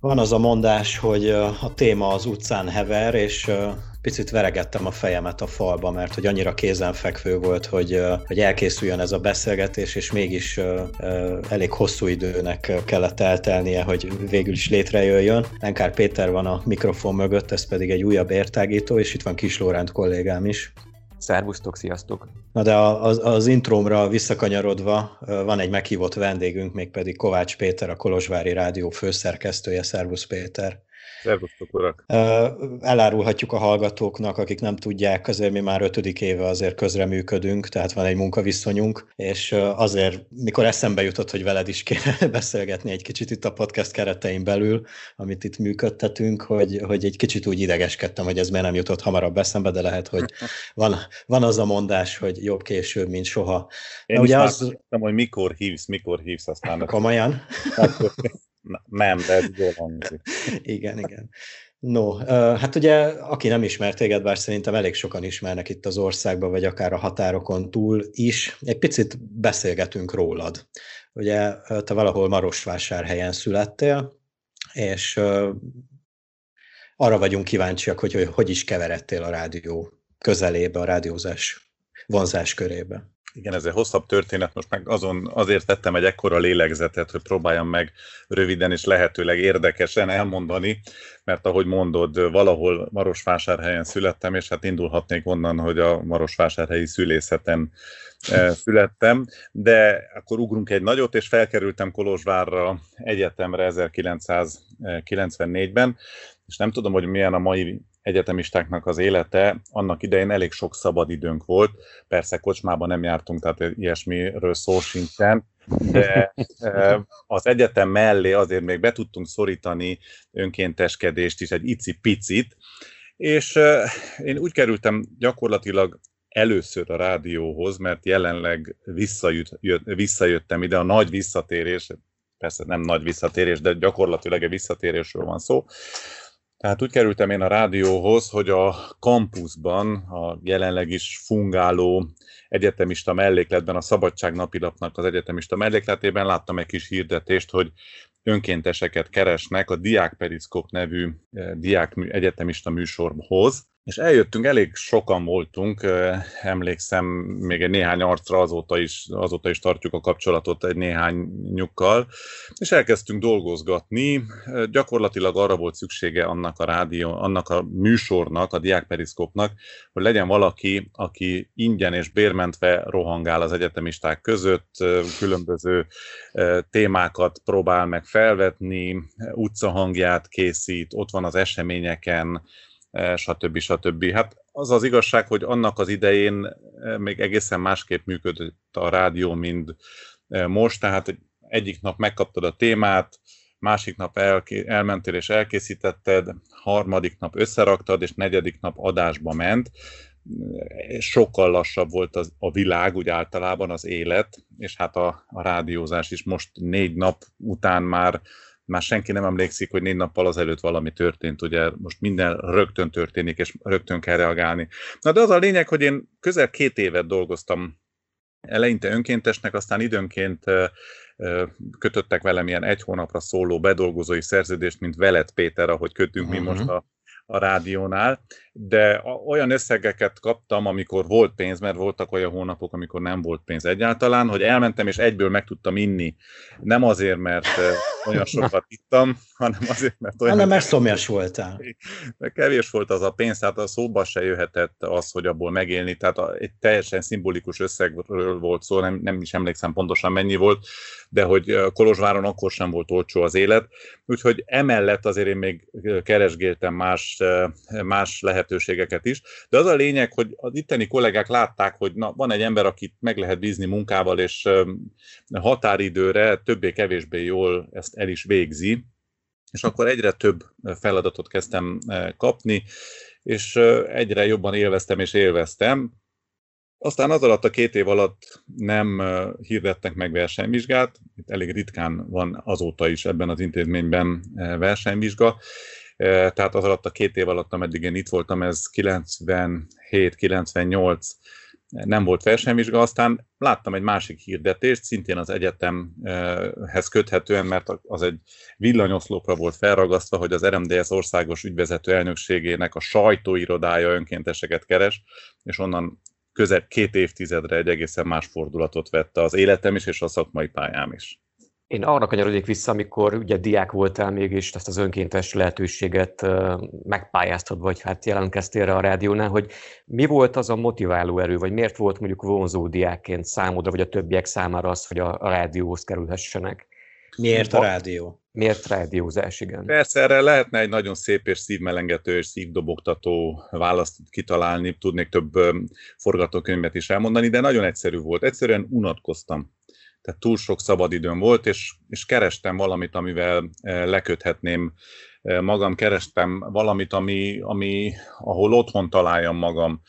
Van az a mondás, hogy a téma az utcán hever, és picit veregettem a fejemet a falba, mert hogy annyira kézenfekvő volt, hogy, hogy elkészüljön ez a beszélgetés, és mégis elég hosszú időnek kellett eltelnie, hogy végül is létrejöjjön. Enkár Péter van a mikrofon mögött, ez pedig egy újabb értágító, és itt van Kis Lóránt kollégám is. Szervusztok, sziasztok! Na de az, az intrómra visszakanyarodva van egy meghívott vendégünk, mégpedig Kovács Péter, a Kolozsvári Rádió főszerkesztője. Szervusz Péter! Szervusztok, urak! Elárulhatjuk a hallgatóknak, akik nem tudják, azért mi már ötödik éve azért közreműködünk, tehát van egy munkaviszonyunk, és azért, mikor eszembe jutott, hogy veled is kéne beszélgetni egy kicsit itt a podcast keretein belül, amit itt működtetünk, hogy, hogy egy kicsit úgy idegeskedtem, hogy ez miért nem jutott hamarabb eszembe, de lehet, hogy van, van az a mondás, hogy jobb később, mint soha. Én Na, ugye az... Nem, hogy mikor hívsz, mikor hívsz, aztán... Komolyan? Nem, de ez jól hangzik. igen, igen. No, hát ugye, aki nem ismer téged, bár szerintem elég sokan ismernek itt az országban, vagy akár a határokon túl is, egy picit beszélgetünk rólad. Ugye te valahol Marosvásárhelyen születtél, és arra vagyunk kíváncsiak, hogy, hogy is keveredtél a rádió közelébe, a rádiózás vonzás körébe. Igen, ez egy hosszabb történet, most meg azon azért tettem egy ekkora lélegzetet, hogy próbáljam meg röviden és lehetőleg érdekesen elmondani, mert ahogy mondod, valahol Marosvásárhelyen születtem, és hát indulhatnék onnan, hogy a Marosvásárhelyi szülészeten eh, születtem, de akkor ugrunk egy nagyot, és felkerültem Kolozsvárra egyetemre 1994-ben, és nem tudom, hogy milyen a mai egyetemistáknak az élete, annak idején elég sok szabad időnk volt, persze kocsmában nem jártunk, tehát ilyesmiről szó sincsen, de az egyetem mellé azért még be tudtunk szorítani önkénteskedést is egy icipicit, és én úgy kerültem gyakorlatilag először a rádióhoz, mert jelenleg visszajött, visszajöttem ide, a nagy visszatérés, persze nem nagy visszatérés, de gyakorlatilag egy visszatérésről van szó, tehát úgy kerültem én a rádióhoz, hogy a kampuszban, a jelenleg is fungáló egyetemista mellékletben, a Szabadság napilapnak az egyetemista mellékletében láttam egy kis hirdetést, hogy önkénteseket keresnek a Diák Periszkop nevű eh, diák egyetemista műsorhoz, és eljöttünk, elég sokan voltunk, emlékszem még egy néhány arcra, azóta is, azóta is tartjuk a kapcsolatot egy néhány nyukkal, és elkezdtünk dolgozgatni. Gyakorlatilag arra volt szüksége annak a rádió, annak a műsornak, a diákperiszkopnak, hogy legyen valaki, aki ingyen és bérmentve rohangál az egyetemisták között, különböző témákat próbál meg felvetni, utcahangját készít, ott van az eseményeken, stb. stb. Hát az az igazság, hogy annak az idején e, még egészen másképp működött a rádió, mint e, most, tehát egyik nap megkaptad a témát, másik nap elmentél és elkészítetted, harmadik nap összeraktad, és negyedik nap adásba ment. Sokkal lassabb volt az, a világ, úgy általában az élet, és hát a, a rádiózás is most négy nap után már már senki nem emlékszik, hogy négy nappal azelőtt valami történt, ugye most minden rögtön történik, és rögtön kell reagálni. Na de az a lényeg, hogy én közel két évet dolgoztam eleinte önkéntesnek, aztán időnként kötöttek velem ilyen egy hónapra szóló bedolgozói szerződést, mint Velet Péter, ahogy kötünk uh-huh. mi most a, a rádiónál, de olyan összegeket kaptam, amikor volt pénz, mert voltak olyan hónapok, amikor nem volt pénz egyáltalán, hogy elmentem és egyből meg tudtam inni. Nem azért, mert olyan sokat ittam, hanem azért, mert olyan... Hanem mert szomjas voltál. De kevés volt az a pénz, tehát a szóba se jöhetett az, hogy abból megélni, tehát egy teljesen szimbolikus összegről volt szó, nem, nem is emlékszem pontosan mennyi volt, de hogy Kolozsváron akkor sem volt olcsó az élet, úgyhogy emellett azért én még keresgéltem más, más lehetőségeket is, de az a lényeg, hogy az itteni kollégák látták, hogy na, van egy ember, akit meg lehet bízni munkával, és határidőre többé-kevésbé jól ezt el is végzi, és akkor egyre több feladatot kezdtem kapni, és egyre jobban élveztem és élveztem, Aztán az alatt a két év alatt nem hirdettek meg versenyvizsgát, itt elég ritkán van azóta is ebben az intézményben versenyvizsga, tehát az alatt a két év alatt, ameddig én itt voltam, ez 97-98 nem volt versenyvizsga, aztán láttam egy másik hirdetést, szintén az egyetemhez köthetően, mert az egy villanyoszlopra volt felragasztva, hogy az RMDS országos ügyvezető elnökségének a sajtóirodája önkénteseket keres, és onnan közel két évtizedre egy egészen más fordulatot vette az életem is, és a szakmai pályám is. Én arra kanyarodik vissza, amikor ugye diák voltál még, és ezt az önkéntes lehetőséget megpályáztad, vagy hát jelentkeztél rá a rádiónál, hogy mi volt az a motiváló erő, vagy miért volt mondjuk vonzó diákként számodra, vagy a többiek számára az, hogy a, a rádióhoz kerülhessenek? Miért a rádió? Miért rádiózás, igen? Persze, erre lehetne egy nagyon szép és szívmelengető és szívdobogtató választ kitalálni, tudnék több forgatókönyvet is elmondani, de nagyon egyszerű volt. Egyszerűen unatkoztam tehát túl sok szabadidőm volt, és, és kerestem valamit, amivel eh, leköthetném eh, magam, kerestem valamit, ami, ami, ahol otthon találjam magam,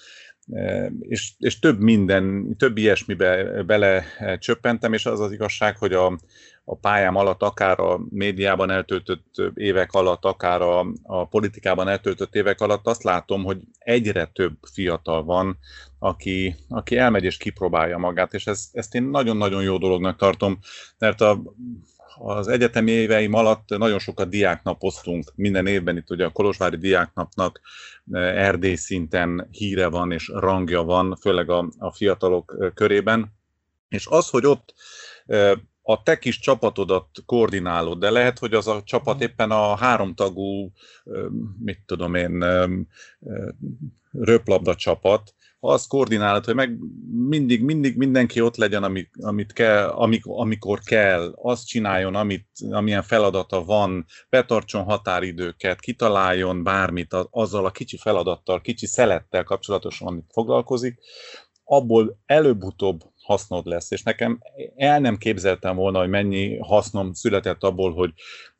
eh, és, és több minden, több ilyesmibe bele csöppentem, és az az igazság, hogy a, a pályám alatt, akár a médiában eltöltött évek alatt, akár a, a politikában eltöltött évek alatt azt látom, hogy egyre több fiatal van, aki, aki elmegy és kipróbálja magát, és ez, ezt én nagyon-nagyon jó dolognak tartom, mert a, az egyetemi éveim alatt nagyon sokat diáknapoztunk, minden évben itt ugye a Kolozsvári Diáknapnak Erdély szinten híre van és rangja van, főleg a, a fiatalok körében, és az, hogy ott a te kis csapatodat koordinálod, de lehet, hogy az a csapat éppen a háromtagú, mit tudom én, röplabda csapat, azt koordinálod, hogy meg mindig, mindig mindenki ott legyen, amit, amit kell, amikor, amikor kell, azt csináljon, amit, amilyen feladata van, betartson határidőket, kitaláljon bármit azzal a kicsi feladattal, kicsi szelettel kapcsolatosan, amit foglalkozik, abból előbb-utóbb hasznod lesz. És nekem el nem képzeltem volna, hogy mennyi hasznom született abból, hogy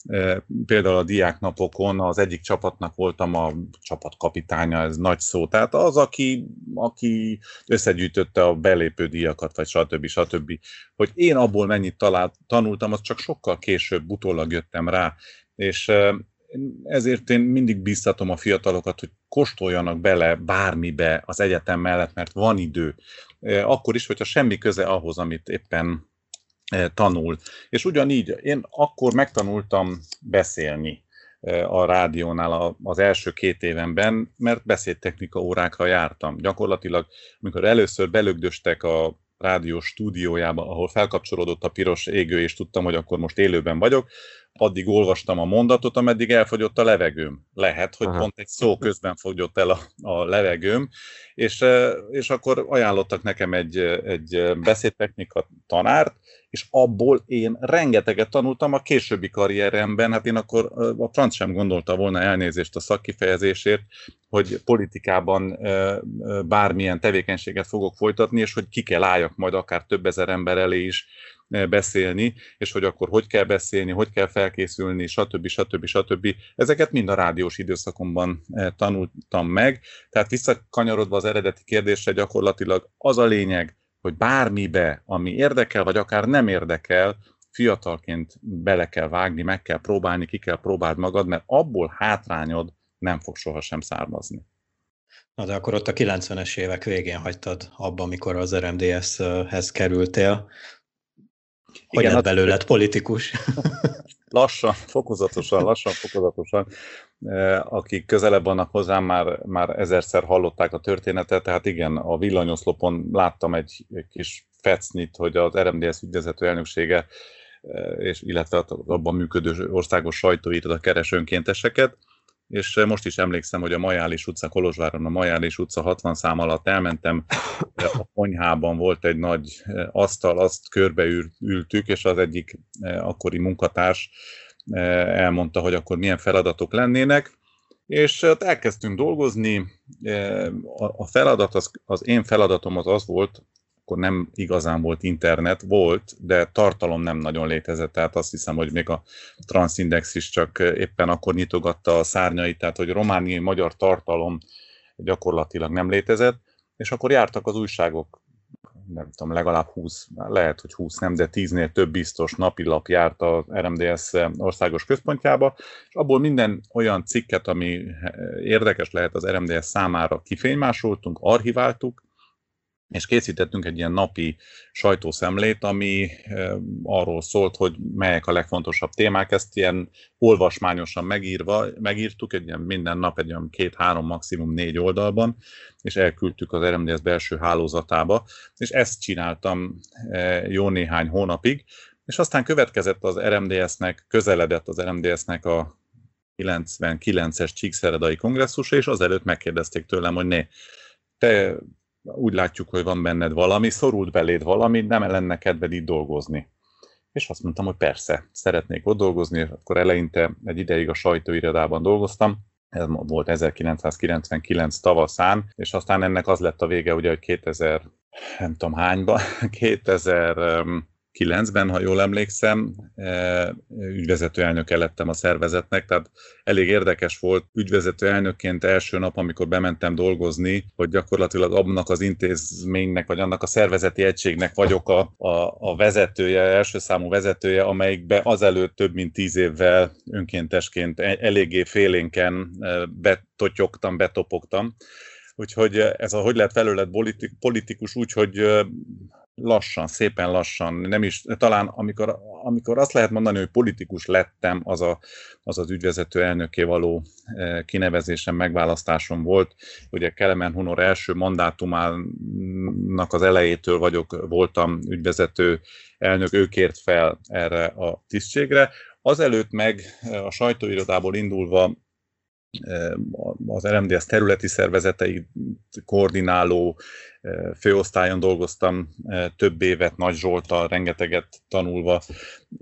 e, például a diáknapokon az egyik csapatnak voltam a csapatkapitánya, ez nagy szó. Tehát az, aki, aki összegyűjtötte a belépő díjakat, vagy stb. stb. Hogy én abból mennyit talált, tanultam, az csak sokkal később, utólag jöttem rá. És e, ezért én mindig biztatom a fiatalokat, hogy kóstoljanak bele bármibe az egyetem mellett, mert van idő. Akkor is, hogyha semmi köze ahhoz, amit éppen tanul. És ugyanígy én akkor megtanultam beszélni a rádiónál az első két évenben, mert beszédtechnika órákra jártam. Gyakorlatilag, amikor először belögdöstek a rádió stúdiójába, ahol felkapcsolódott a piros égő, és tudtam, hogy akkor most élőben vagyok, addig olvastam a mondatot, ameddig elfogyott a levegőm. Lehet, hogy Aha. pont egy szó közben fogyott el a, a levegőm, és, és akkor ajánlottak nekem egy, egy beszédtechnika tanárt, és abból én rengeteget tanultam a későbbi karrieremben, hát én akkor a franc sem gondolta volna elnézést a szakkifejezésért, hogy politikában bármilyen tevékenységet fogok folytatni, és hogy ki kell álljak majd akár több ezer ember elé is beszélni, és hogy akkor hogy kell beszélni, hogy kell felkészülni, stb. stb. stb. Ezeket mind a rádiós időszakomban tanultam meg. Tehát visszakanyarodva az eredeti kérdésre, gyakorlatilag az a lényeg, hogy bármibe, ami érdekel, vagy akár nem érdekel, fiatalként bele kell vágni, meg kell próbálni, ki kell próbáld magad, mert abból hátrányod nem fog sohasem származni. Na de akkor ott a 90-es évek végén hagytad abba, amikor az RMDS-hez kerültél. Hogy Igen, lett belőled politikus? Lassan, fokozatosan, lassan, fokozatosan. Eh, akik közelebb vannak hozzám, már, már ezerszer hallották a történetet, tehát igen, a villanyoszlopon láttam egy, kis fecnit, hogy az RMDS ügyvezető elnöksége eh, és illetve abban működő országos sajtóírta keres önkénteseket, és eh, most is emlékszem, hogy a Majális utca, Kolozsváron a Majális utca 60 szám alatt elmentem, a konyhában volt egy nagy eh, asztal, azt körbeültük, és az egyik eh, akkori munkatárs elmondta, hogy akkor milyen feladatok lennének, és ott elkezdtünk dolgozni, a feladat, az, az én feladatom az az volt, akkor nem igazán volt internet, volt, de tartalom nem nagyon létezett, tehát azt hiszem, hogy még a Transindex is csak éppen akkor nyitogatta a szárnyait, tehát hogy romániai magyar tartalom gyakorlatilag nem létezett, és akkor jártak az újságok nem tudom, legalább 20, lehet, hogy 20 nem, de 10-nél több biztos napilap járt az RMDS országos központjába, és abból minden olyan cikket, ami érdekes lehet az RMDS számára kifénymásoltunk, archiváltuk, és készítettünk egy ilyen napi sajtószemlét, ami arról szólt, hogy melyek a legfontosabb témák. Ezt ilyen olvasmányosan megírva, megírtuk, egy ilyen minden nap egy olyan két-három, maximum négy oldalban, és elküldtük az RMDS belső hálózatába, és ezt csináltam jó néhány hónapig, és aztán következett az RMDS-nek, közeledett az RMDS-nek a 99-es Csíkszeredai kongresszusa, és azelőtt megkérdezték tőlem, hogy né, te úgy látjuk, hogy van benned valami, szorult beléd valami, nem lenne kedved itt dolgozni. És azt mondtam, hogy persze, szeretnék ott dolgozni, és akkor eleinte egy ideig a sajtóirodában dolgoztam, ez volt 1999 tavaszán, és aztán ennek az lett a vége, ugye, hogy 2000, nem tudom hányban, 2000 2009-ben, ha jól emlékszem, e, ügyvezető elnöke lettem a szervezetnek, tehát elég érdekes volt ügyvezető elnökként első nap, amikor bementem dolgozni, hogy gyakorlatilag annak az intézménynek, vagy annak a szervezeti egységnek vagyok a, a, a vezetője, első számú vezetője, amelyikbe azelőtt több mint tíz évvel önkéntesként e, eléggé félénken e, betotyogtam, betopogtam. Úgyhogy ez a hogy lehet felőled politikus úgy, hogy lassan, szépen lassan, nem is, talán amikor, amikor azt lehet mondani, hogy politikus lettem, az a, az, az ügyvezető elnöké való e, kinevezésem, megválasztásom volt. Ugye Kelemen Hunor első mandátumának az elejétől vagyok, voltam ügyvezető elnök, ő kért fel erre a tisztségre. Azelőtt meg a sajtóirodából indulva az RMDS területi szervezetei koordináló főosztályon dolgoztam több évet Nagy Zsoltal, rengeteget tanulva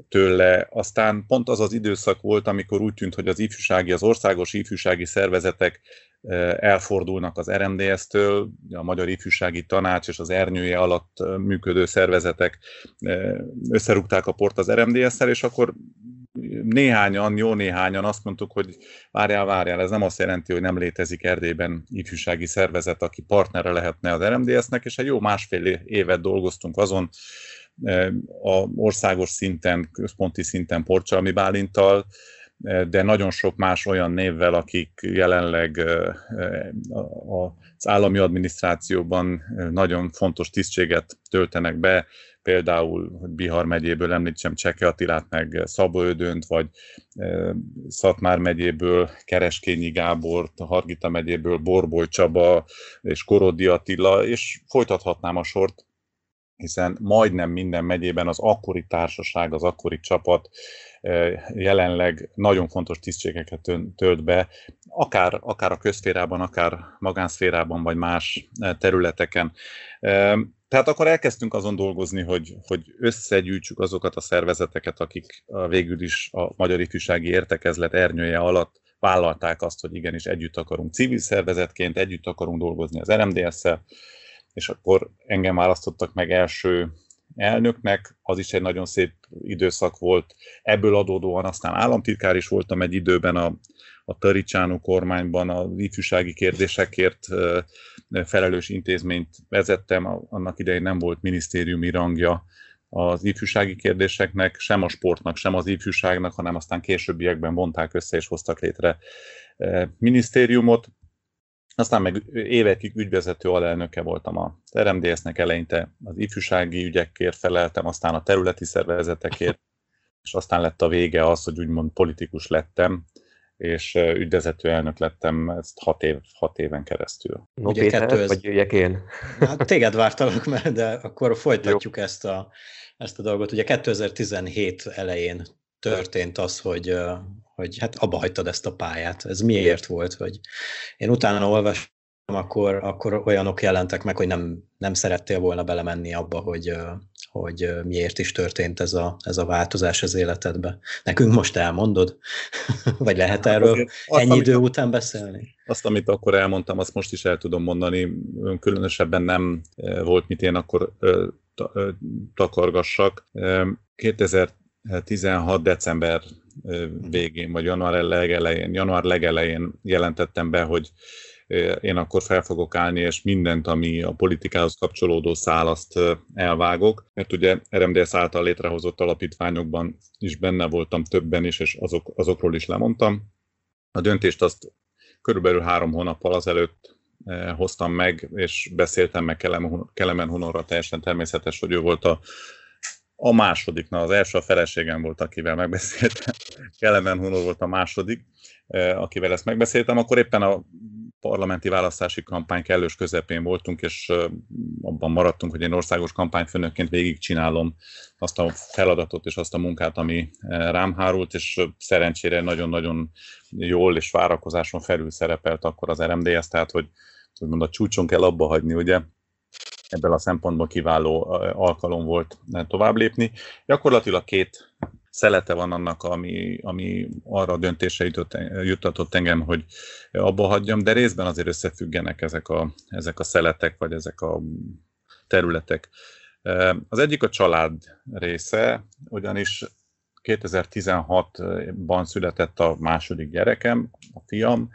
tőle. Aztán pont az az időszak volt, amikor úgy tűnt, hogy az ifjúsági, az országos ifjúsági szervezetek elfordulnak az RMDS-től, a Magyar Ifjúsági Tanács és az ernyője alatt működő szervezetek összerúgták a port az RMDS-szel, és akkor néhányan, jó néhányan azt mondtuk, hogy várjál, várjál, ez nem azt jelenti, hogy nem létezik Erdélyben ifjúsági szervezet, aki partnere lehetne az RMDS-nek, és egy jó másfél évet dolgoztunk azon, e, a országos szinten, központi szinten Porcsalmi Bálintal, de nagyon sok más olyan névvel, akik jelenleg az állami adminisztrációban nagyon fontos tisztséget töltenek be, például, hogy Bihar megyéből említsem Cseke Attilát, meg Szabó Ödönt, vagy Szatmár megyéből Kereskényi Gábor, Hargita megyéből Borboly Csaba és Korodi Attila, és folytathatnám a sort, hiszen majdnem minden megyében az akkori társaság, az akkori csapat jelenleg nagyon fontos tisztségeket tölt be, akár, akár a közférában, akár magánszférában, vagy más területeken. Tehát akkor elkezdtünk azon dolgozni, hogy, hogy összegyűjtsük azokat a szervezeteket, akik végül is a Magyar Ifjúsági Értekezlet ernyője alatt vállalták azt, hogy igenis együtt akarunk civil szervezetként, együtt akarunk dolgozni az RMDS-szel, és akkor engem választottak meg első elnöknek, az is egy nagyon szép időszak volt. Ebből adódóan aztán államtitkár is voltam egy időben a, a Taricsánó kormányban az ifjúsági kérdésekért felelős intézményt vezettem, annak idején nem volt minisztériumi rangja az ifjúsági kérdéseknek, sem a sportnak, sem az ifjúságnak, hanem aztán későbbiekben vonták össze és hoztak létre minisztériumot. Aztán meg évekig ügyvezető alelnöke voltam a RMDS-nek eleinte, az ifjúsági ügyekért feleltem, aztán a területi szervezetekért, és aztán lett a vége az, hogy úgymond politikus lettem, és ügyvezető elnök lettem ezt hat, év, hat éven keresztül. No, Ugye Péter, kettő, vagy jöjjek én? Hát téged vártalak meg, de akkor folytatjuk ezt a, ezt a dolgot. Ugye 2017 elején történt az, hogy, hogy hát abba hagytad ezt a pályát. Ez miért volt? Hogy én utána olvastam, akkor, akkor olyanok jelentek meg, hogy nem, nem szerettél volna belemenni abba, hogy, hogy miért is történt ez a, ez a változás az életedbe. Nekünk most elmondod? Vagy lehet hát erről Azért ennyi azt, idő amit, után beszélni? Azt, amit akkor elmondtam, azt most is el tudom mondani. Különösebben nem volt, mit én akkor takargassak. 2016. december végén, vagy január legelején, január legelején jelentettem be, hogy én akkor fel fogok állni, és mindent, ami a politikához kapcsolódó szál, azt elvágok. Mert ugye RMDS által létrehozott alapítványokban is benne voltam többen is, és azok, azokról is lemondtam. A döntést azt körülbelül három hónappal azelőtt hoztam meg, és beszéltem meg Kelemen Hunorra, teljesen természetes, hogy ő volt a a második, na az első a feleségem volt, akivel megbeszéltem, Kelemen Hunor volt a második, eh, akivel ezt megbeszéltem, akkor éppen a parlamenti választási kampány kellős közepén voltunk, és eh, abban maradtunk, hogy én országos kampányfőnökként végigcsinálom azt a feladatot és azt a munkát, ami eh, rám hárult, és szerencsére nagyon-nagyon jól és várakozáson felül szerepelt akkor az RMDS, tehát hogy úgymond a csúcson kell abba hagyni, ugye, ebből a szempontból kiváló alkalom volt tovább lépni. Gyakorlatilag két szelete van annak, ami, ami arra a döntésre jutott, juttatott engem, hogy abba hagyjam, de részben azért összefüggenek ezek a, ezek a szeletek, vagy ezek a területek. Az egyik a család része, ugyanis 2016-ban született a második gyerekem, a fiam,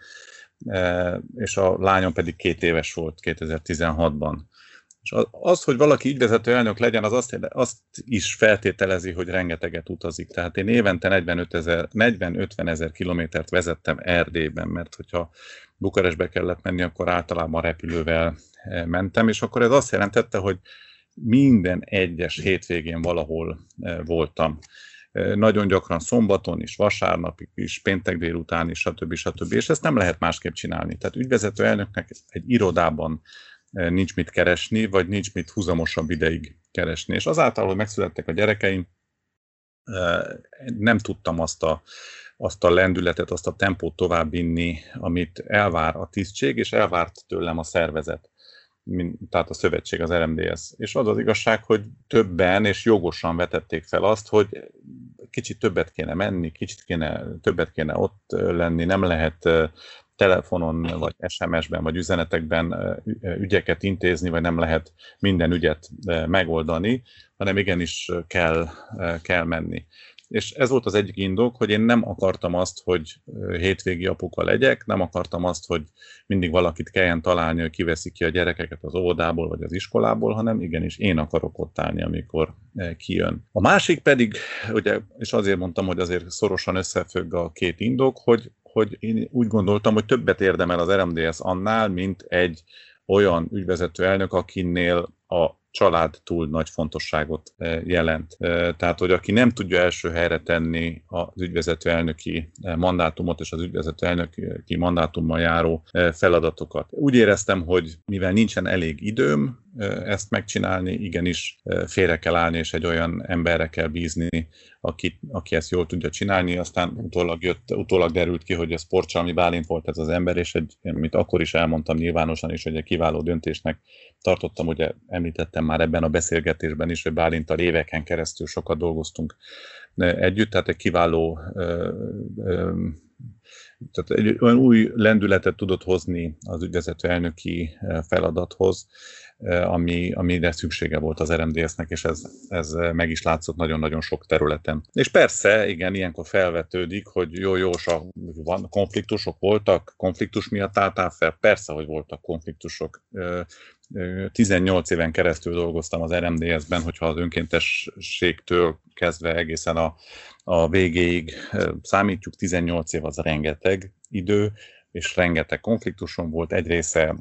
és a lányom pedig két éves volt 2016-ban. És az, hogy valaki ügyvezető elnök legyen, az azt, azt is feltételezi, hogy rengeteget utazik. Tehát én évente 40-50 ezer kilométert vezettem Erdélyben, mert hogyha Bukarestbe kellett menni, akkor általában repülővel eh, mentem, és akkor ez azt jelentette, hogy minden egyes hétvégén valahol eh, voltam. Eh, nagyon gyakran szombaton is, vasárnapig is, péntek délután is, stb. stb. És ezt nem lehet másképp csinálni. Tehát ügyvezető elnöknek egy irodában nincs mit keresni, vagy nincs mit húzamosabb ideig keresni. És azáltal, hogy megszülettek a gyerekeim, nem tudtam azt a, azt a lendületet, azt a tempót továbbvinni, amit elvár a tisztség, és elvárt tőlem a szervezet, tehát a szövetség, az RMDS. És az az igazság, hogy többen és jogosan vetették fel azt, hogy kicsit többet kéne menni, kicsit kéne, többet kéne ott lenni, nem lehet telefonon, vagy SMS-ben, vagy üzenetekben ügyeket intézni, vagy nem lehet minden ügyet megoldani, hanem igenis kell, kell menni. És ez volt az egyik indok, hogy én nem akartam azt, hogy hétvégi apuka legyek, nem akartam azt, hogy mindig valakit kelljen találni, hogy kiveszi ki a gyerekeket az óvodából vagy az iskolából, hanem igenis én akarok ott állni, amikor kijön. A másik pedig, ugye, és azért mondtam, hogy azért szorosan összefügg a két indok, hogy hogy én úgy gondoltam, hogy többet érdemel az RMDS annál, mint egy olyan ügyvezető elnök, akinél a család túl nagy fontosságot eh, jelent. Eh, tehát, hogy aki nem tudja első helyre tenni az ügyvezető elnöki eh, mandátumot és az ügyvezető elnöki mandátummal járó feladatokat. Úgy éreztem, hogy mivel nincsen elég időm ezt megcsinálni, igenis félre kell állni, és egy olyan emberre kell bízni, aki, aki ezt jól tudja csinálni. Aztán utólag, jött, utólag derült ki, hogy a sportcsalmi Bálint volt ez az ember, és egy, amit akkor is elmondtam nyilvánosan is, hogy egy kiváló döntésnek tartottam, ugye említettem már ebben a beszélgetésben is, hogy Bálintal éveken keresztül sokat dolgoztunk együtt, tehát egy kiváló tehát egy olyan új lendületet tudott hozni az ügyvezető elnöki feladathoz, ami, amire szüksége volt az RMDS-nek, és ez, ez meg is látszott nagyon-nagyon sok területen. És persze, igen, ilyenkor felvetődik, hogy jó, jó, van, konfliktusok voltak, konfliktus miatt álltál fel, persze, hogy voltak konfliktusok. 18 éven keresztül dolgoztam az RMDS-ben, hogyha az önkéntességtől kezdve egészen a, a végéig számítjuk, 18 év az rengeteg idő, és rengeteg konfliktuson volt, egy része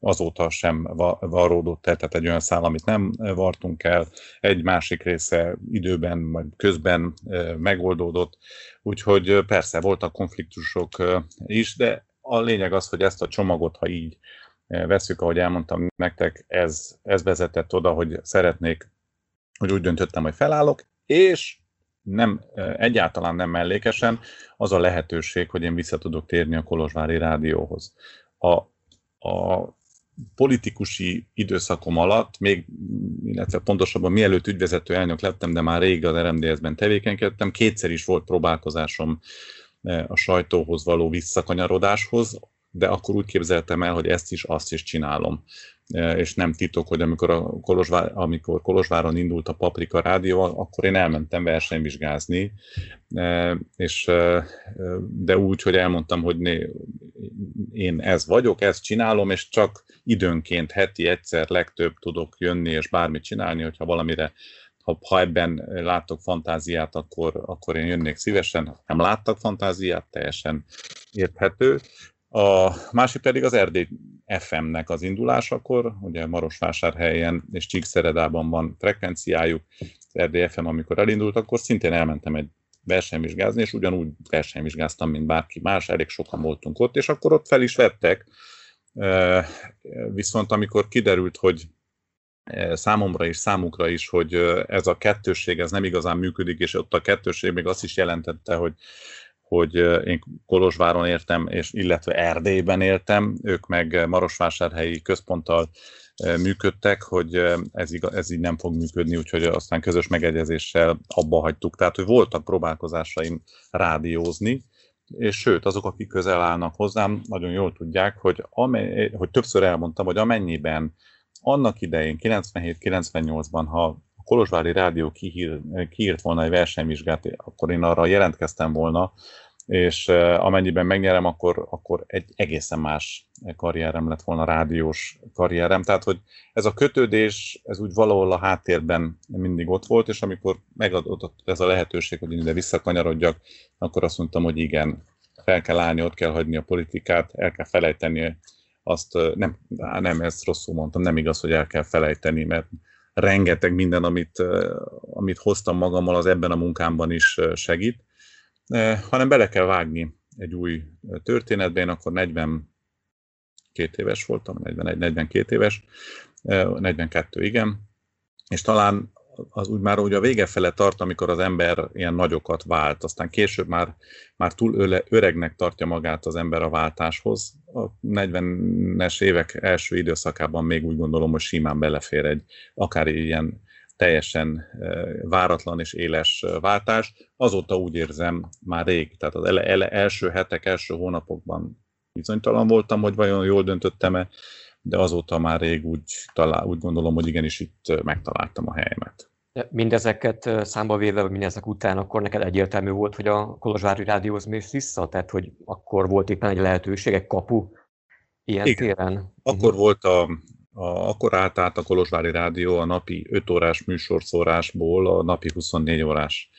azóta sem varródott el, tehát egy olyan szál, amit nem vartunk el, egy másik része időben, vagy közben megoldódott, úgyhogy persze voltak konfliktusok is, de a lényeg az, hogy ezt a csomagot, ha így veszük, ahogy elmondtam nektek, ez, ez vezetett oda, hogy szeretnék, hogy úgy döntöttem, hogy felállok, és nem, egyáltalán nem mellékesen az a lehetőség, hogy én vissza tudok térni a Kolozsvári Rádióhoz. A, a politikusi időszakom alatt, még, illetve pontosabban mielőtt ügyvezető elnök lettem, de már rég az RMDS-ben tevékenykedtem, kétszer is volt próbálkozásom a sajtóhoz való visszakanyarodáshoz, de akkor úgy képzeltem el, hogy ezt is, azt is csinálom. És nem titok, hogy amikor, a Kolozsvár, amikor Kolozsváron indult a Paprika Rádió, akkor én elmentem versenyvizsgázni, és, de úgy, hogy elmondtam, hogy né, én ez vagyok, ezt csinálom, és csak időnként heti egyszer legtöbb tudok jönni és bármit csinálni, hogyha valamire ha, ha ebben láttok fantáziát, akkor, akkor én jönnék szívesen. Ha nem láttak fantáziát, teljesen érthető. A másik pedig az Erdély FM-nek az indulásakor, ugye Marosvásárhelyen és Csíkszeredában van frekvenciájuk, az Erdély FM, amikor elindult, akkor szintén elmentem egy versenyvizsgázni, és ugyanúgy versenyvizsgáztam, mint bárki más, elég sokan voltunk ott, és akkor ott fel is vettek. Viszont amikor kiderült, hogy számomra és számukra is, hogy ez a kettősség ez nem igazán működik, és ott a kettősség még azt is jelentette, hogy hogy én Kolozsváron értem, és illetve Erdélyben éltem, ők meg Marosvásárhelyi központtal működtek, hogy ez, igaz, ez így nem fog működni, úgyhogy aztán közös megegyezéssel abba hagytuk. Tehát, hogy voltak próbálkozásaim rádiózni, és sőt, azok, akik közel állnak hozzám, nagyon jól tudják, hogy, amely, hogy többször elmondtam, hogy amennyiben annak idején, 97-98-ban, ha Kolozsvári Rádió kihír, kiírt volna egy versenyvizsgát, akkor én arra jelentkeztem volna, és amennyiben megnyerem, akkor, akkor egy egészen más karrierem lett volna, rádiós karrierem. Tehát, hogy ez a kötődés, ez úgy valahol a háttérben mindig ott volt, és amikor megadott ez a lehetőség, hogy én ide visszakanyarodjak, akkor azt mondtam, hogy igen, fel kell állni, ott kell hagyni a politikát, el kell felejteni azt, nem, nem, ezt rosszul mondtam, nem igaz, hogy el kell felejteni, mert rengeteg minden, amit, amit hoztam magammal, az ebben a munkámban is segít, hanem bele kell vágni egy új történetbe. Én akkor 42 éves voltam, 41-42 éves, 42 igen, és talán az úgy már úgy a vége fele tart, amikor az ember ilyen nagyokat vált, aztán később már, már túl öle, öregnek tartja magát az ember a váltáshoz. A 40-es évek első időszakában még úgy gondolom, hogy simán belefér egy akár ilyen teljesen váratlan és éles váltás. Azóta úgy érzem már rég, tehát az ele, ele, első hetek, első hónapokban bizonytalan voltam, hogy vajon jól döntöttem-e, de azóta már rég úgy, talál, úgy gondolom, hogy igenis itt megtaláltam a helyemet. Mindezeket számba véve, mindezek után, akkor neked egyértelmű volt, hogy a Kolozsvári Rádióhoz mész vissza? Tehát, hogy akkor volt éppen egy lehetőség, egy kapu ilyen Igen. téren? Akkor uh-huh. volt a, a, akkor állt át a Kolozsvári Rádió a napi 5 órás műsorszórásból a napi 24 órás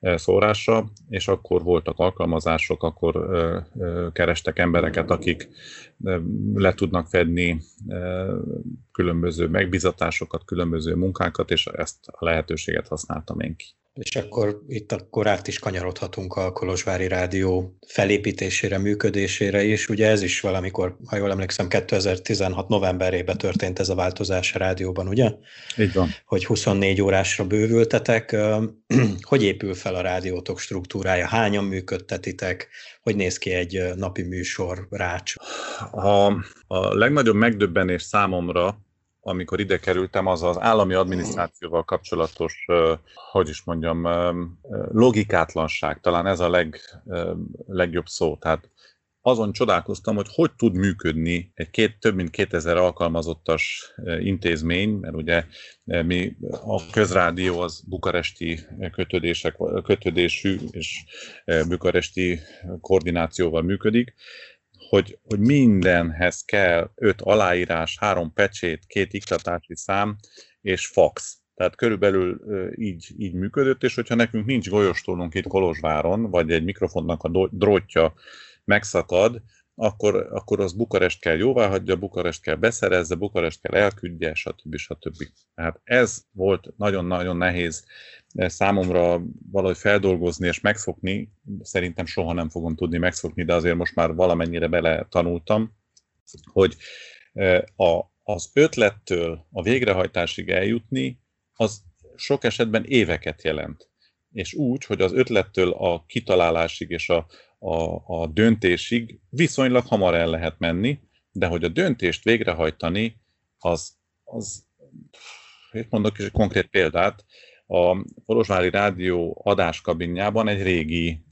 szórásra, és akkor voltak alkalmazások, akkor kerestek embereket, akik le tudnak fedni különböző megbizatásokat, különböző munkákat, és ezt a lehetőséget használtam én ki. És akkor itt akkor át is kanyarodhatunk a Kolozsvári Rádió felépítésére, működésére is. Ugye ez is valamikor, ha jól emlékszem, 2016 novemberében történt ez a változás a rádióban, ugye? Így van. Hogy 24 órásra bővültetek. Hogy épül fel a rádiótok struktúrája? Hányan működtetitek? Hogy néz ki egy napi műsor, rács? A, a legnagyobb megdöbbenés számomra amikor ide kerültem, az az állami adminisztrációval kapcsolatos, hogy is mondjam, logikátlanság, talán ez a leg, legjobb szó. Tehát azon csodálkoztam, hogy hogy tud működni egy két, több mint 2000 alkalmazottas intézmény, mert ugye mi a közrádió az bukaresti kötődések, kötődésű és bukaresti koordinációval működik, hogy, hogy mindenhez kell öt aláírás, három pecsét, két iktatási szám és fax. Tehát körülbelül így, így működött, és hogyha nekünk nincs golyostólunk itt Kolozsváron, vagy egy mikrofonnak a drótja megszakad, akkor, akkor az Bukarest kell jóvá hagyja, Bukarest kell beszerezze, Bukarest kell elküldje, stb. stb. Tehát ez volt nagyon-nagyon nehéz számomra valahogy feldolgozni és megszokni, szerintem soha nem fogom tudni megszokni, de azért most már valamennyire bele tanultam, hogy a, az ötlettől a végrehajtásig eljutni, az sok esetben éveket jelent. És úgy, hogy az ötlettől a kitalálásig és a, a, a döntésig viszonylag hamar el lehet menni, de hogy a döntést végrehajtani, az, az mondok is egy konkrét példát, a Kolozsvári Rádió adáskabinjában egy régi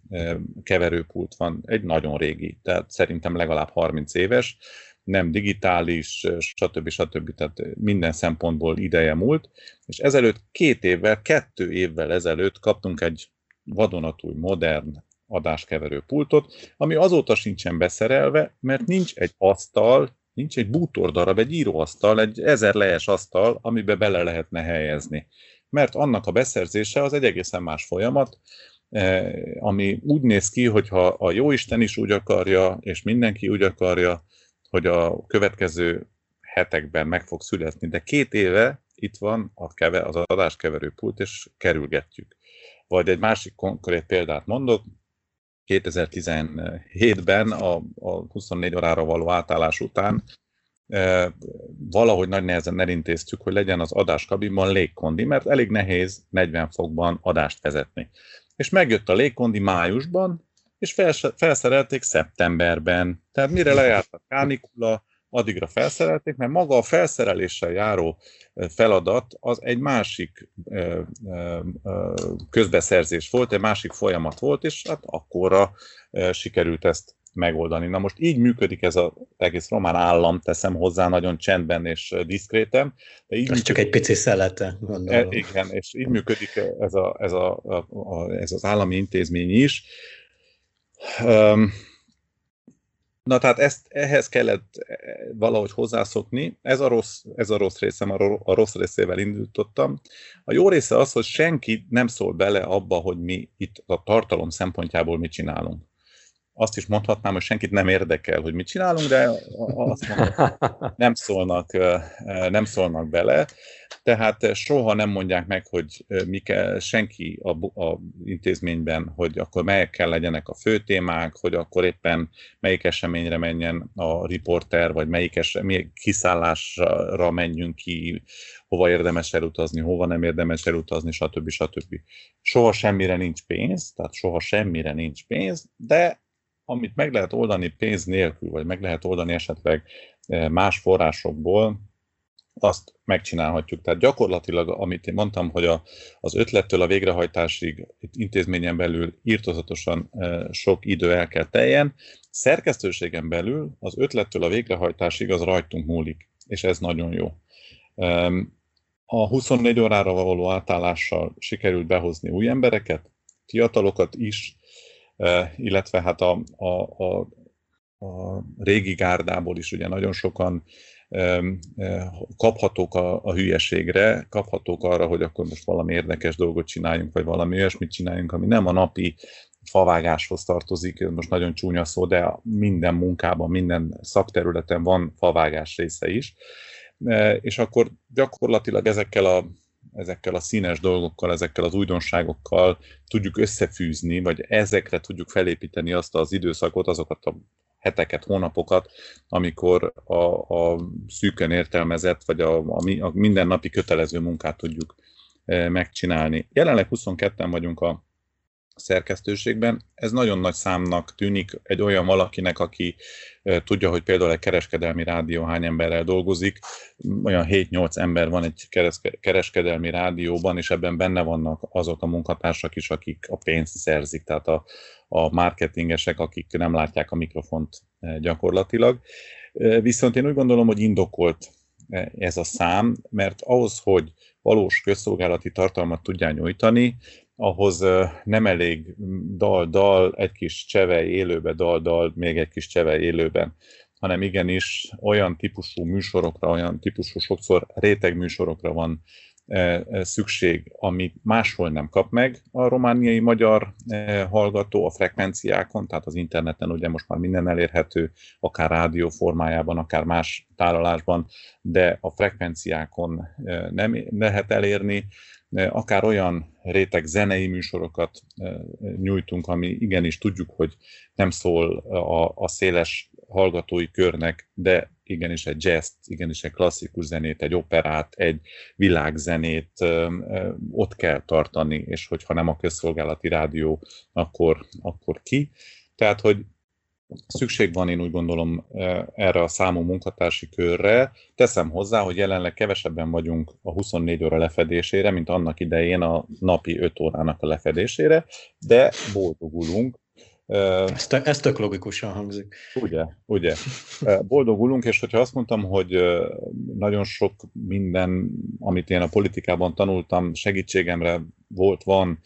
keverőpult van, egy nagyon régi, tehát szerintem legalább 30 éves, nem digitális, stb. stb. Tehát minden szempontból ideje múlt, és ezelőtt két évvel, kettő évvel ezelőtt kaptunk egy vadonatúj, modern adáskeverő pultot, ami azóta sincsen beszerelve, mert nincs egy asztal, nincs egy bútordarab, egy íróasztal, egy ezer lejes asztal, amibe bele lehetne helyezni. Mert annak a beszerzése az egy egészen más folyamat, eh, ami úgy néz ki, hogyha a jóisten is úgy akarja, és mindenki úgy akarja, hogy a következő hetekben meg fog születni, de két éve itt van a keve, az adáskeverő pult, és kerülgetjük. Vagy egy másik konkrét példát mondok, 2017-ben a, a 24 órára való átállás után e, valahogy nagy nehezen elintéztük, hogy legyen az adáskabinban légkondi, mert elég nehéz 40 fokban adást vezetni. És megjött a légkondi májusban, és felszerelték szeptemberben. Tehát mire lejárt a kánikula, addigra felszerelték, mert maga a felszereléssel járó feladat az egy másik közbeszerzés volt, egy másik folyamat volt, és hát akkorra sikerült ezt megoldani. Na most így működik ez az egész román állam, teszem hozzá nagyon csendben és diszkréten. De így működik, csak egy pici szelete, gondolom. E, igen, és így működik ez, a, ez, a, a, a, ez az állami intézmény is, Na tehát ezt, ehhez kellett eh, valahogy hozzászokni. Ez a rossz, ez a rossz részem, a rossz részével indítottam. A jó része az, hogy senki nem szól bele abba, hogy mi itt a tartalom szempontjából mit csinálunk. Azt is mondhatnám, hogy senkit nem érdekel, hogy mit csinálunk, de azt mondom, nem szólnak, nem szólnak bele tehát eh, soha nem mondják meg, hogy mi kell, senki a, a intézményben, hogy akkor melyek kell legyenek a fő témák, hogy akkor éppen melyik eseményre menjen a riporter, vagy melyik esemény, kiszállásra menjünk ki, hova érdemes elutazni, hova nem érdemes elutazni, stb. stb. Soha semmire nincs pénz, tehát soha semmire nincs pénz, de amit meg lehet oldani pénz nélkül, vagy meg lehet oldani esetleg eh, más forrásokból, azt megcsinálhatjuk. Tehát gyakorlatilag, amit én mondtam, hogy a, az ötlettől a végrehajtásig itt intézményen belül írtozatosan e, sok idő el kell teljen, szerkesztőségen belül az ötlettől a végrehajtásig az rajtunk múlik, és ez nagyon jó. E, a 24 órára való átállással sikerült behozni új embereket, fiatalokat is, e, illetve hát a, a, a, a régi gárdából is ugye nagyon sokan kaphatók a, a hülyeségre, kaphatók arra, hogy akkor most valami érdekes dolgot csináljunk, vagy valami olyasmit csináljunk, ami nem a napi favágáshoz tartozik, most nagyon csúnya szó, de minden munkában, minden szakterületen van favágás része is. És akkor gyakorlatilag ezekkel a ezekkel a színes dolgokkal, ezekkel az újdonságokkal tudjuk összefűzni, vagy ezekre tudjuk felépíteni azt az időszakot, azokat a heteket, hónapokat, amikor a, a szűken értelmezett, vagy a, a, a mindennapi kötelező munkát tudjuk e, megcsinálni. Jelenleg 22-en vagyunk a szerkesztőségben. Ez nagyon nagy számnak tűnik egy olyan valakinek, aki e, tudja, hogy például egy kereskedelmi rádió hány emberrel dolgozik. Olyan 7-8 ember van egy kereskedelmi rádióban, és ebben benne vannak azok a munkatársak is, akik a pénzt szerzik, tehát a, a marketingesek, akik nem látják a mikrofont eh, gyakorlatilag. Eh, viszont én úgy gondolom, hogy indokolt eh, ez a szám, mert ahhoz, hogy valós közszolgálati tartalmat tudjál nyújtani, ahhoz nem elég dal-dal, egy kis csevej élőbe, dal-dal, még egy kis csevej élőben, hanem igenis olyan típusú műsorokra, olyan típusú sokszor réteg műsorokra van szükség, amit máshol nem kap meg a romániai magyar e, hallgató a frekvenciákon, tehát az interneten ugye most már minden elérhető, akár rádió formájában, akár más tálalásban, de a frekvenciákon nem lehet elérni, akár olyan réteg zenei műsorokat nyújtunk, ami igenis tudjuk, hogy nem szól a, a széles hallgatói körnek, de igenis egy jazz igenis egy klasszikus zenét, egy operát, egy világzenét ott kell tartani, és hogyha nem a közszolgálati rádió, akkor, akkor ki. Tehát, hogy szükség van, én úgy gondolom, erre a számú munkatársi körre. Teszem hozzá, hogy jelenleg kevesebben vagyunk a 24 óra lefedésére, mint annak idején a napi 5 órának a lefedésére, de boldogulunk, ez, ez tök logikusan hangzik. Ugye, ugye. Boldogulunk, és hogyha azt mondtam, hogy nagyon sok minden, amit én a politikában tanultam, segítségemre volt, van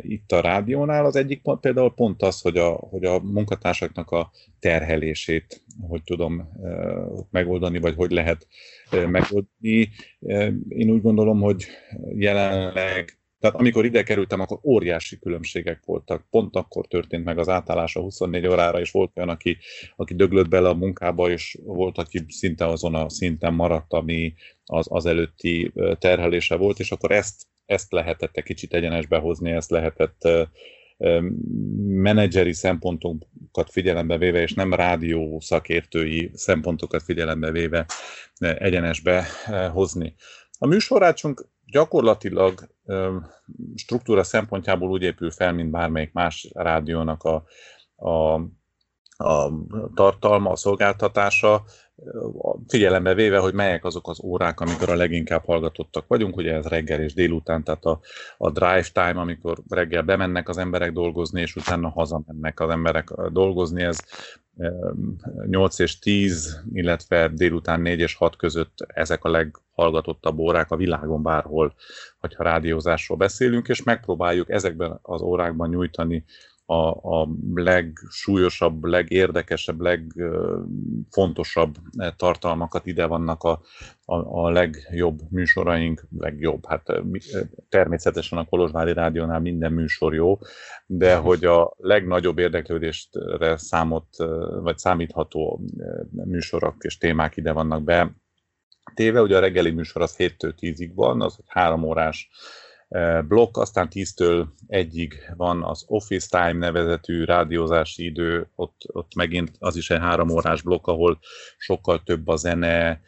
itt a rádiónál, az egyik például pont az, hogy a, hogy a munkatársaknak a terhelését hogy tudom megoldani, vagy hogy lehet megoldani. Én úgy gondolom, hogy jelenleg tehát amikor ide kerültem, akkor óriási különbségek voltak. Pont akkor történt meg az átállás a 24 órára, és volt olyan, aki, aki döglött bele a munkába, és volt, aki szinte azon a szinten maradt, ami az, az előtti terhelése volt, és akkor ezt, ezt lehetett egy kicsit egyenesbe hozni, ezt lehetett menedzseri szempontokat figyelembe véve, és nem rádió szakértői szempontokat figyelembe véve egyenesbe hozni. A műsorrácsunk gyakorlatilag struktúra szempontjából úgy épül fel, mint bármelyik más rádiónak a, a, a tartalma, a szolgáltatása, figyelembe véve, hogy melyek azok az órák, amikor a leginkább hallgatottak vagyunk, ugye ez reggel és délután, tehát a, a drive time, amikor reggel bemennek az emberek dolgozni, és utána hazamennek az emberek dolgozni, ez 8 és 10, illetve délután 4 és 6 között ezek a leghallgatottabb órák a világon bárhol, hogyha rádiózásról beszélünk, és megpróbáljuk ezekben az órákban nyújtani a, a legsúlyosabb, legérdekesebb, legfontosabb tartalmakat. Ide vannak a, a, a legjobb műsoraink, legjobb, hát természetesen a Kolozsvári Rádiónál minden műsor jó, de hogy a legnagyobb érdeklődésre számot, vagy számítható műsorok és témák ide vannak be, téve, ugye a reggeli műsor az 7-től 10-ig van, az egy három órás blokk, aztán 10-től 1-ig van az Office Time nevezetű rádiózási idő, ott, ott megint az is egy három órás blokk, ahol sokkal több a zene,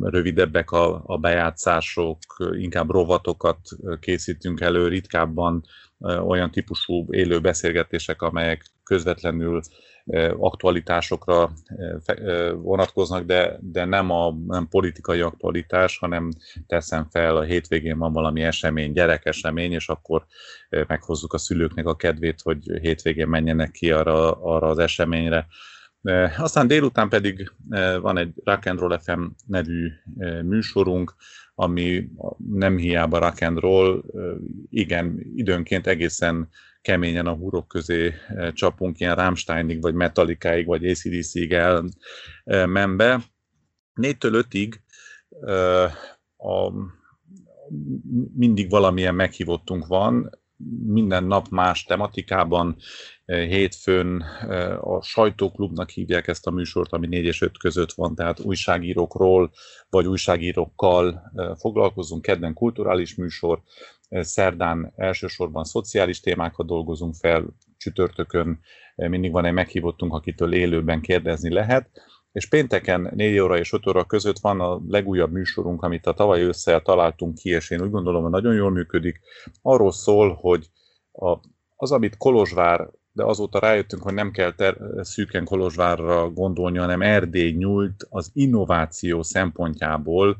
rövidebbek a, a bejátszások, inkább rovatokat készítünk elő, ritkábban olyan típusú élő beszélgetések, amelyek közvetlenül aktualitásokra vonatkoznak, de, de nem a nem politikai aktualitás, hanem teszem fel, a hétvégén van valami esemény, gyerekesemény, és akkor meghozzuk a szülőknek a kedvét, hogy hétvégén menjenek ki arra, arra az eseményre. Aztán délután pedig van egy Rock and Roll FM nevű műsorunk, ami nem hiába rock and roll, igen, időnként egészen keményen a hurok közé csapunk, ilyen Rammsteinig, vagy Metallicaig, vagy ACDC-ig elmenve. Négytől ötig a, mindig valamilyen meghívottunk van, minden nap más tematikában, hétfőn a sajtóklubnak hívják ezt a műsort, ami 4 és 5 között van, tehát újságírókról vagy újságírókkal foglalkozunk, kedden kulturális műsor, szerdán elsősorban szociális témákat dolgozunk fel, csütörtökön mindig van egy meghívottunk, akitől élőben kérdezni lehet, és pénteken 4 óra és 5 óra között van a legújabb műsorunk, amit a tavaly ősszel találtunk ki, és én úgy gondolom, hogy nagyon jól működik. Arról szól, hogy a, az, amit Kolozsvár, de azóta rájöttünk, hogy nem kell ter, szűken Kolozsvárra gondolni, hanem Erdély nyújt az innováció szempontjából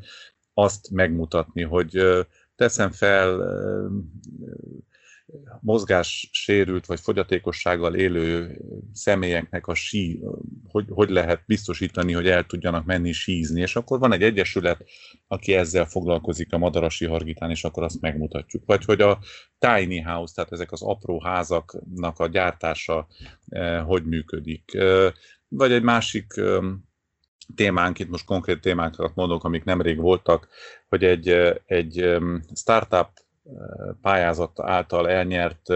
azt megmutatni, hogy teszem fel mozgássérült vagy fogyatékossággal élő személyeknek a sí, hogy, hogy lehet biztosítani, hogy el tudjanak menni sízni, és akkor van egy egyesület, aki ezzel foglalkozik a Madarasi Hargitán, és akkor azt megmutatjuk. Vagy hogy a tiny house, tehát ezek az apró házaknak a gyártása eh, hogy működik. Eh, vagy egy másik témánk, itt most konkrét témákat mondok, amik nemrég voltak, hogy egy, egy startup pályázat által elnyert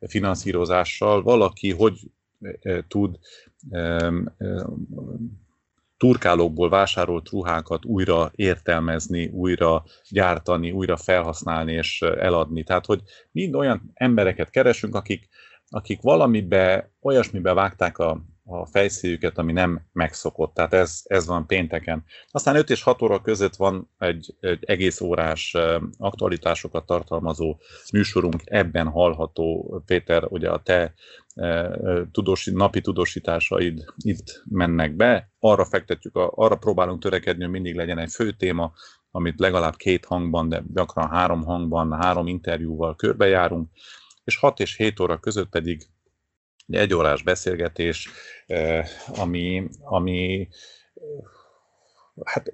finanszírozással valaki hogy tud turkálókból vásárolt ruhákat újra értelmezni, újra gyártani, újra felhasználni és eladni. Tehát, hogy mind olyan embereket keresünk, akik, akik valamibe, olyasmibe vágták a, a fejszéjüket, ami nem megszokott. Tehát ez, ez van pénteken. Aztán 5 és 6 óra között van egy, egy egész órás aktualitásokat tartalmazó műsorunk, ebben hallható, Péter, ugye a te tudósi, napi tudósításaid itt mennek be, arra fektetjük, arra próbálunk törekedni, hogy mindig legyen egy fő téma, amit legalább két hangban, de gyakran három hangban, három interjúval körbejárunk, és 6 és 7 óra között pedig egy órás beszélgetés, ami, ami hát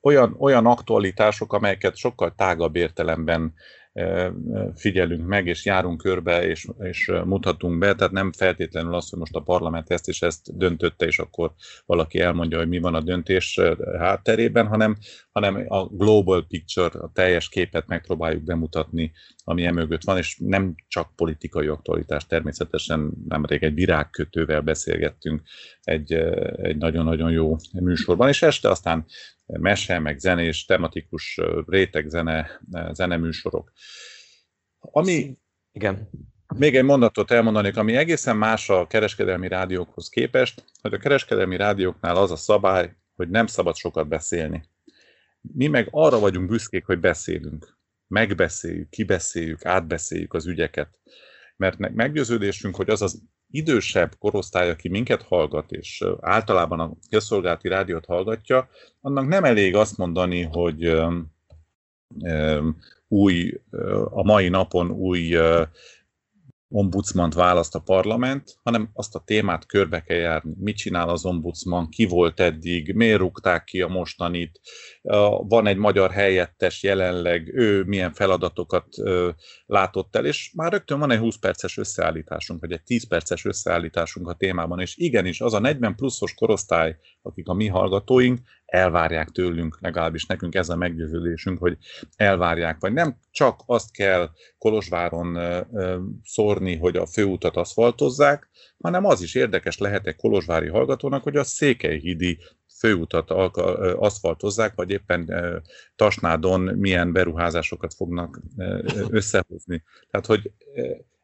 olyan, olyan aktualitások, amelyeket sokkal tágabb értelemben figyelünk meg, és járunk körbe, és, és mutatunk be, tehát nem feltétlenül az, hogy most a parlament ezt és ezt döntötte, és akkor valaki elmondja, hogy mi van a döntés hátterében, hanem, hanem a global picture, a teljes képet megpróbáljuk bemutatni, ami emögött van, és nem csak politikai aktualitás, természetesen nemrég egy virágkötővel beszélgettünk egy, egy nagyon-nagyon jó műsorban, és este aztán mese, meg zenés, tematikus rétegzene, zeneműsorok. Ami, Igen. Még egy mondatot elmondanék, ami egészen más a kereskedelmi rádiókhoz képest, hogy a kereskedelmi rádióknál az a szabály, hogy nem szabad sokat beszélni. Mi meg arra vagyunk büszkék, hogy beszélünk. Megbeszéljük, kibeszéljük, átbeszéljük az ügyeket. Mert meggyőződésünk, hogy az az idősebb korosztály, aki minket hallgat, és általában a közszolgálati rádiót hallgatja, annak nem elég azt mondani, hogy új, a mai napon új ombudsmant választ a parlament, hanem azt a témát körbe kell járni. Mit csinál az ombudsman, ki volt eddig, miért rúgták ki a mostanit, van egy magyar helyettes jelenleg, ő milyen feladatokat látott el, és már rögtön van egy 20 perces összeállításunk, vagy egy 10 perces összeállításunk a témában, és igenis az a 40 pluszos korosztály, akik a mi hallgatóink, elvárják tőlünk, legalábbis nekünk ez a meggyőződésünk, hogy elvárják, vagy nem csak azt kell Kolozsváron szórni, hogy a főutat aszfaltozzák, hanem az is érdekes lehet egy kolozsvári hallgatónak, hogy a Székelyhídi főutat aszfaltozzák, vagy éppen Tasnádon milyen beruházásokat fognak összehozni. Tehát, hogy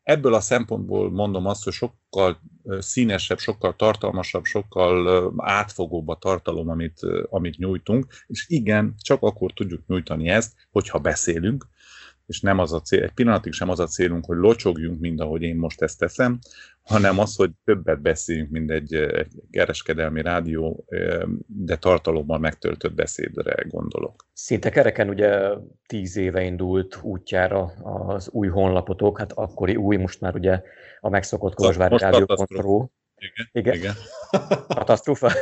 ebből a szempontból mondom azt, hogy sokkal színesebb, sokkal tartalmasabb, sokkal átfogóbb a tartalom, amit, amit nyújtunk, és igen, csak akkor tudjuk nyújtani ezt, hogyha beszélünk, és nem az a cél, egy pillanatig sem az a célunk, hogy locsogjunk, mind ahogy én most ezt teszem, hanem az, hogy többet beszéljünk, mint egy, egy kereskedelmi rádió, de tartalommal megtöltött beszédre gondolok. Szinte kereken ugye tíz éve indult útjára az új honlapotok, hát akkori új, most már ugye a megszokott Kolozsvári Rádió.ru. Igen, igen. igen. Katasztrófa.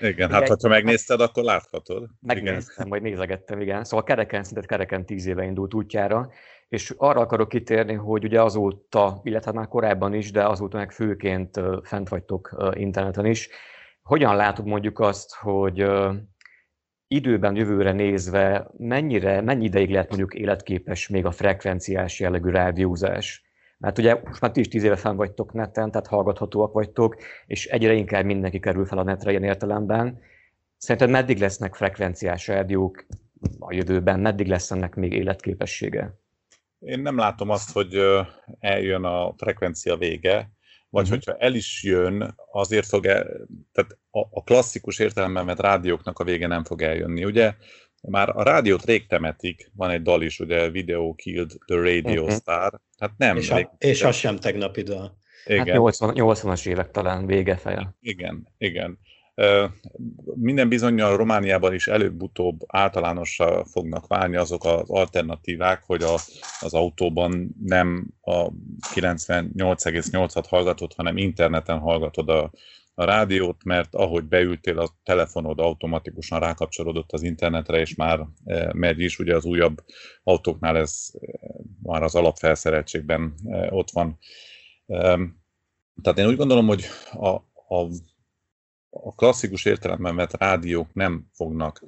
Igen, hát ha megnézted, akkor láthatod. Megnéztem, majd nézegettem, igen. Szóval kereken, szinte kereken tíz éve indult útjára, és arra akarok kitérni, hogy ugye azóta, illetve már korábban is, de azóta meg főként fent vagytok interneten is. Hogyan látod mondjuk azt, hogy időben, jövőre nézve mennyire, mennyi ideig lehet mondjuk életképes még a frekvenciás jellegű rádiózás? Mert ugye most már ti is tíz éve fenn vagytok neten, tehát hallgathatóak vagytok, és egyre inkább mindenki kerül fel a netre ilyen értelemben. Szerinted meddig lesznek frekvenciás rádiók a jövőben, meddig lesz ennek még életképessége? Én nem látom azt, hogy eljön a frekvencia vége, vagy uh-huh. hogyha el is jön, azért fog el, tehát a, a klasszikus értelemben vett rádióknak a vége nem fog eljönni. Ugye már a rádiót rég temetik, van egy dal is, ugye Video Killed the Radio uh-huh. Star, hát nem. És, a, és az sem tegnapi dal. Igen. Hát 80, 80-as évek talán vége feje. Igen, igen. Minden bizonyal Romániában is előbb-utóbb általánossá fognak válni azok az alternatívák, hogy a, az autóban nem a 98,8-at hallgatod, hanem interneten hallgatod a, a rádiót, mert ahogy beültél, a telefonod automatikusan rákapcsolódott az internetre, és már e, megy is, ugye az újabb autóknál ez e, már az alapfelszereltségben e, ott van. Tehát én úgy gondolom, hogy a, a, a klasszikus értelemben vett rádiók nem fognak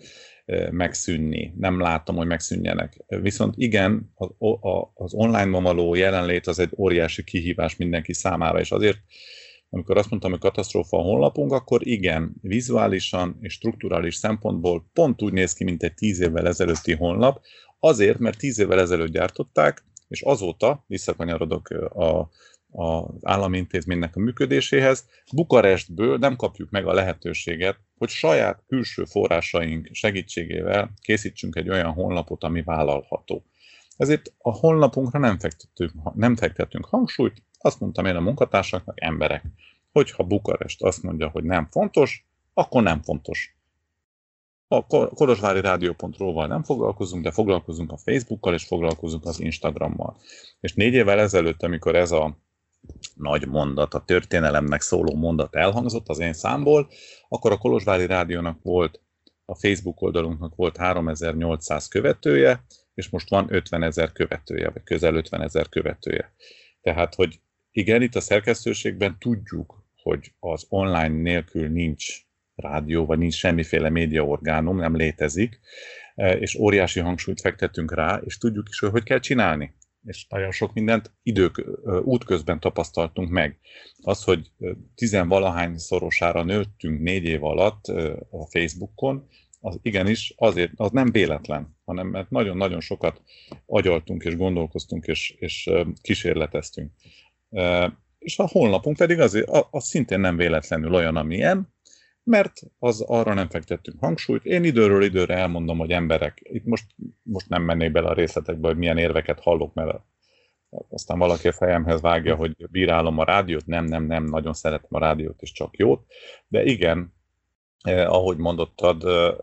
megszűnni. Nem látom, hogy megszűnjenek. Viszont igen, az, az online-ban való jelenlét az egy óriási kihívás mindenki számára, és azért amikor azt mondtam, hogy katasztrófa a honlapunk, akkor igen, vizuálisan és strukturális szempontból pont úgy néz ki, mint egy tíz évvel ezelőtti honlap, azért, mert tíz évvel ezelőtt gyártották, és azóta, visszakanyarodok a, az állami intézménynek a működéséhez. Bukarestből nem kapjuk meg a lehetőséget, hogy saját külső forrásaink segítségével készítsünk egy olyan honlapot, ami vállalható. Ezért a honlapunkra nem fektetünk, nem fektetünk hangsúlyt, azt mondtam én a munkatársaknak, emberek, hogyha Bukarest azt mondja, hogy nem fontos, akkor nem fontos. A kolozsvári rádió.ról nem foglalkozunk, de foglalkozunk a Facebookkal, és foglalkozunk az Instagrammal. És négy évvel ezelőtt, amikor ez a nagy mondat, a történelemnek szóló mondat elhangzott az én számból, akkor a Kolozsvári Rádiónak volt, a Facebook oldalunknak volt 3800 követője, és most van 50 ezer követője, vagy közel 50 ezer követője. Tehát, hogy igen, itt a szerkesztőségben tudjuk, hogy az online nélkül nincs rádió, vagy nincs semmiféle médiaorgánum, nem létezik, e, és óriási hangsúlyt fektetünk rá, és tudjuk is, hogy hogy kell csinálni. És nagyon sok mindent idők, útközben tapasztaltunk meg. Az, hogy tizenvalahány szorosára nőttünk négy év alatt a Facebookon, az igenis azért, az nem véletlen, hanem mert nagyon-nagyon sokat agyaltunk és gondolkoztunk és, és kísérleteztünk. És a honlapunk pedig azért, az szintén nem véletlenül olyan, amilyen, mert az arra nem fektettünk hangsúlyt. Én időről időre elmondom, hogy emberek, itt most, most nem mennék bele a részletekbe, hogy milyen érveket hallok, mert aztán valaki a fejemhez vágja, hogy bírálom a rádiót, nem, nem, nem, nagyon szeretem a rádiót, és csak jót, de igen, eh, ahogy mondottad, eh,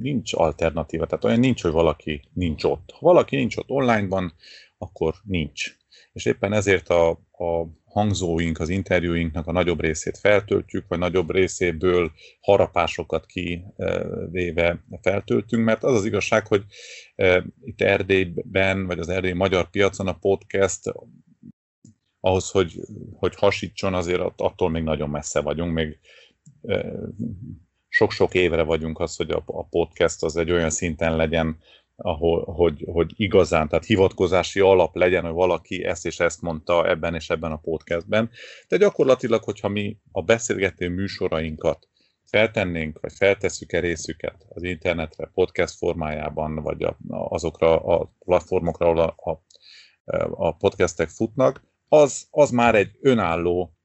nincs alternatíva, tehát olyan nincs, hogy valaki nincs ott. Ha valaki nincs ott onlineban, akkor nincs. És éppen ezért a, a hangzóink, az interjúinknak a nagyobb részét feltöltjük, vagy nagyobb részéből harapásokat kivéve feltöltünk, mert az az igazság, hogy e, itt Erdélyben, vagy az erdélyi magyar piacon a podcast ahhoz, hogy, hogy hasítson, azért attól még nagyon messze vagyunk, még e, sok-sok évre vagyunk az, hogy a podcast az egy olyan szinten legyen, ahol, hogy, hogy igazán, tehát hivatkozási alap legyen, hogy valaki ezt és ezt mondta ebben és ebben a podcastben. De gyakorlatilag, hogyha mi a beszélgető műsorainkat feltennénk, vagy feltesszük-e részüket az internetre, podcast formájában, vagy a, azokra a platformokra, ahol a, a, a podcastek futnak, az, az már egy önálló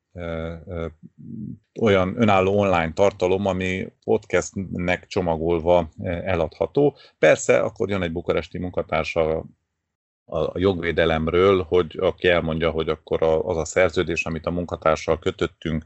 olyan önálló online tartalom, ami podcastnek csomagolva eladható. Persze, akkor jön egy bukaresti munkatársa a jogvédelemről, hogy aki elmondja, hogy akkor az a szerződés, amit a munkatársal kötöttünk,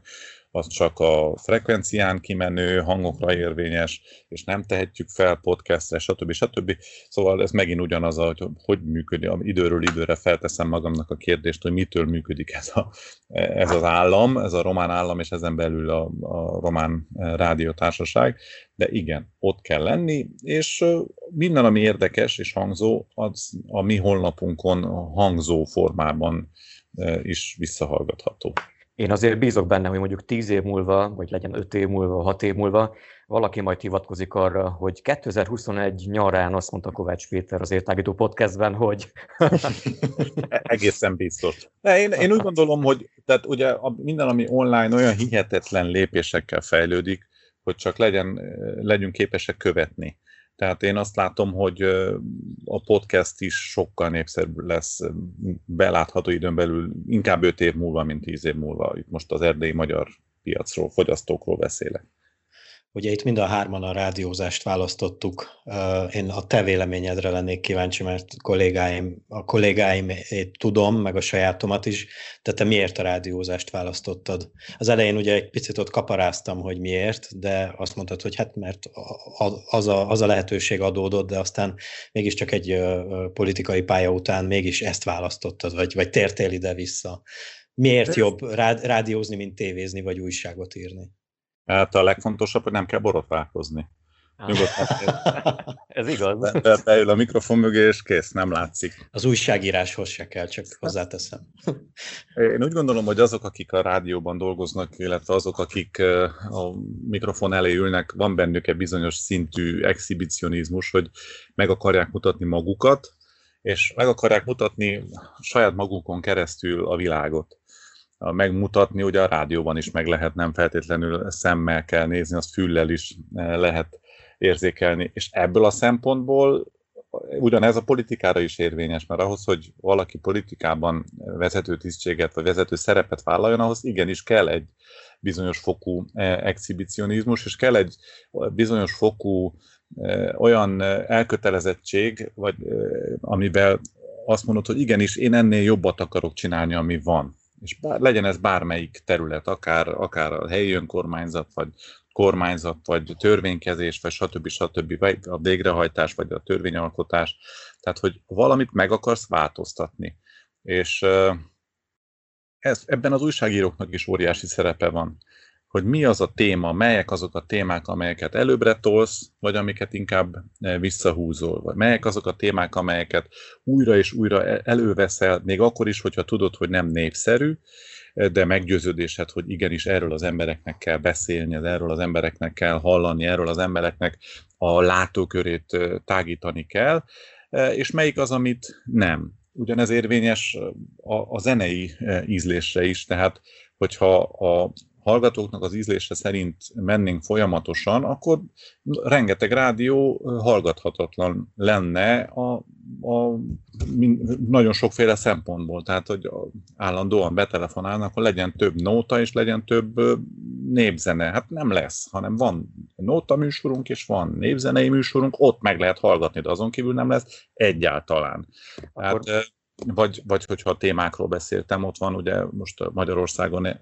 az csak a frekvencián kimenő hangokra érvényes, és nem tehetjük fel podcastre, stb. stb. Szóval ez megint ugyanaz, hogy hogy működik, időről időre felteszem magamnak a kérdést, hogy mitől működik ez, a, ez az állam, ez a román állam, és ezen belül a, a román rádiótársaság, de igen, ott kell lenni, és minden, ami érdekes és hangzó, az a mi honlapunkon hangzó formában is visszahallgatható. Én azért bízok benne, hogy mondjuk 10 év múlva, vagy legyen 5 év múlva, 6 év múlva, valaki majd hivatkozik arra, hogy 2021 nyarán azt mondta Kovács Péter az értágító podcastben, hogy... Egészen biztos. De én, én úgy gondolom, hogy tehát ugye a, minden, ami online olyan hihetetlen lépésekkel fejlődik, hogy csak legyen, legyünk képesek követni. Tehát én azt látom, hogy a podcast is sokkal népszerűbb lesz belátható időn belül, inkább 5 év múlva, mint 10 év múlva. Itt most az erdélyi magyar piacról, fogyasztókról beszélek. Ugye itt mind a hárman a rádiózást választottuk. Én a te véleményedre lennék kíváncsi, mert kollégáim, a kollégáim tudom, meg a sajátomat is, de te miért a rádiózást választottad? Az elején ugye egy picit ott kaparáztam, hogy miért, de azt mondtad, hogy hát mert az a, az a lehetőség adódott, de aztán mégiscsak egy politikai pálya után mégis ezt választottad, vagy, vagy tértél ide-vissza. Miért jobb rádiózni, mint tévézni, vagy újságot írni? Hát a legfontosabb, hogy nem kell borotválkozni. Ez igaz. Be, be, beül a mikrofon mögé, és kész, nem látszik. Az újságíráshoz se kell, csak hozzáteszem. Én úgy gondolom, hogy azok, akik a rádióban dolgoznak, illetve azok, akik a mikrofon elé ülnek, van bennük egy bizonyos szintű exhibicionizmus, hogy meg akarják mutatni magukat, és meg akarják mutatni saját magukon keresztül a világot megmutatni, ugye a rádióban is meg lehet, nem feltétlenül szemmel kell nézni, azt füllel is lehet érzékelni. És ebből a szempontból ugyanez a politikára is érvényes, mert ahhoz, hogy valaki politikában vezető tisztséget vagy vezető szerepet vállaljon, ahhoz igenis kell egy bizonyos fokú exhibicionizmus, és kell egy bizonyos fokú olyan elkötelezettség, vagy amivel azt mondod, hogy igenis, én ennél jobbat akarok csinálni, ami van. És bár, legyen ez bármelyik terület, akár, akár a helyi önkormányzat, vagy kormányzat, vagy törvénykezés, vagy stb. stb. vagy a végrehajtás, vagy a törvényalkotás. Tehát, hogy valamit meg akarsz változtatni. És ez, ebben az újságíróknak is óriási szerepe van hogy mi az a téma, melyek azok a témák, amelyeket előbbre tolsz, vagy amiket inkább eh, visszahúzol, vagy melyek azok a témák, amelyeket újra és újra e-, előveszel, még akkor is, hogyha tudod, hogy nem népszerű, eh, de meggyőződésed, hogy igenis erről az embereknek kell beszélni, erről az embereknek kell hallani, erről az embereknek a látókörét eh, tágítani kell, és melyik az, amit nem. Ugyanez érvényes a, a zenei ízlésre is, tehát hogyha a hallgatóknak az ízlése szerint mennénk folyamatosan, akkor rengeteg rádió hallgathatatlan lenne a, a nagyon sokféle szempontból. Tehát, hogy állandóan betelefonálnak, akkor legyen több nóta, és legyen több népzene. Hát nem lesz, hanem van nóta műsorunk, és van népzenei műsorunk, ott meg lehet hallgatni, de azon kívül nem lesz egyáltalán. Akkor... Tehát, vagy, vagy hogyha a témákról beszéltem, ott van ugye most Magyarországon eh,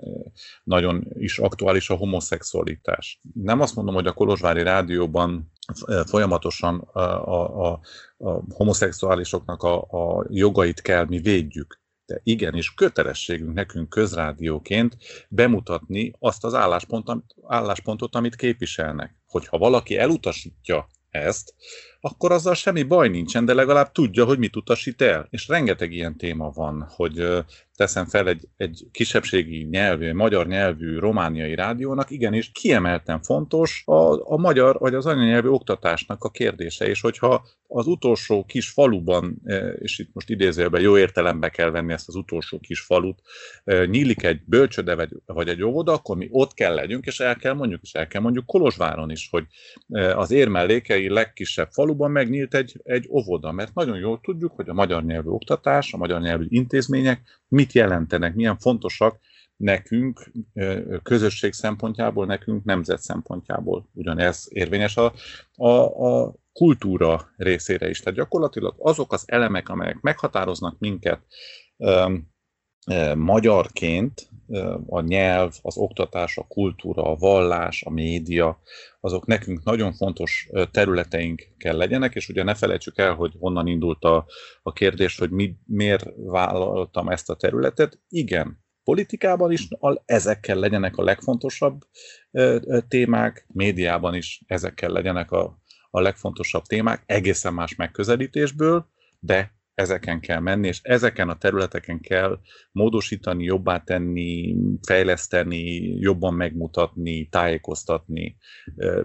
nagyon is aktuális a homoszexualitás. Nem azt mondom, hogy a Kolozsvári Rádióban eh, folyamatosan a, a, a, a homoszexuálisoknak a, a jogait kell mi védjük. De igenis kötelességünk nekünk közrádióként bemutatni azt az álláspontot, álláspontot, amit képviselnek. Hogyha valaki elutasítja ezt, akkor azzal semmi baj nincsen, de legalább tudja, hogy mit utasít el. És rengeteg ilyen téma van, hogy teszem fel egy, egy kisebbségi nyelvű, magyar nyelvű romániai rádiónak, igenis kiemelten fontos a, a magyar vagy az anyanyelvű oktatásnak a kérdése, és hogyha az utolsó kis faluban, és itt most idézőjelben jó értelembe kell venni ezt az utolsó kis falut, nyílik egy bölcsöde vagy, egy óvoda, akkor mi ott kell legyünk, és el kell mondjuk, és el kell mondjuk Kolozsváron is, hogy az érmellékei legkisebb falu faluban megnyílt egy, egy óvoda, mert nagyon jól tudjuk, hogy a magyar nyelvű oktatás, a magyar nyelvű intézmények mit jelentenek, milyen fontosak nekünk közösség szempontjából, nekünk nemzet szempontjából. Ugyanez érvényes a, a, a kultúra részére is. Tehát gyakorlatilag azok az elemek, amelyek meghatároznak minket magyarként a nyelv, az oktatás, a kultúra, a vallás, a média, azok nekünk nagyon fontos területeink kell legyenek, és ugye ne felejtsük el, hogy honnan indult a, a kérdés, hogy mi, miért vállaltam ezt a területet. Igen, politikában is ezekkel legyenek a legfontosabb témák, médiában is ezekkel legyenek a, a legfontosabb témák, egészen más megközelítésből, de ezeken kell menni, és ezeken a területeken kell módosítani, jobbá tenni, fejleszteni, jobban megmutatni, tájékoztatni,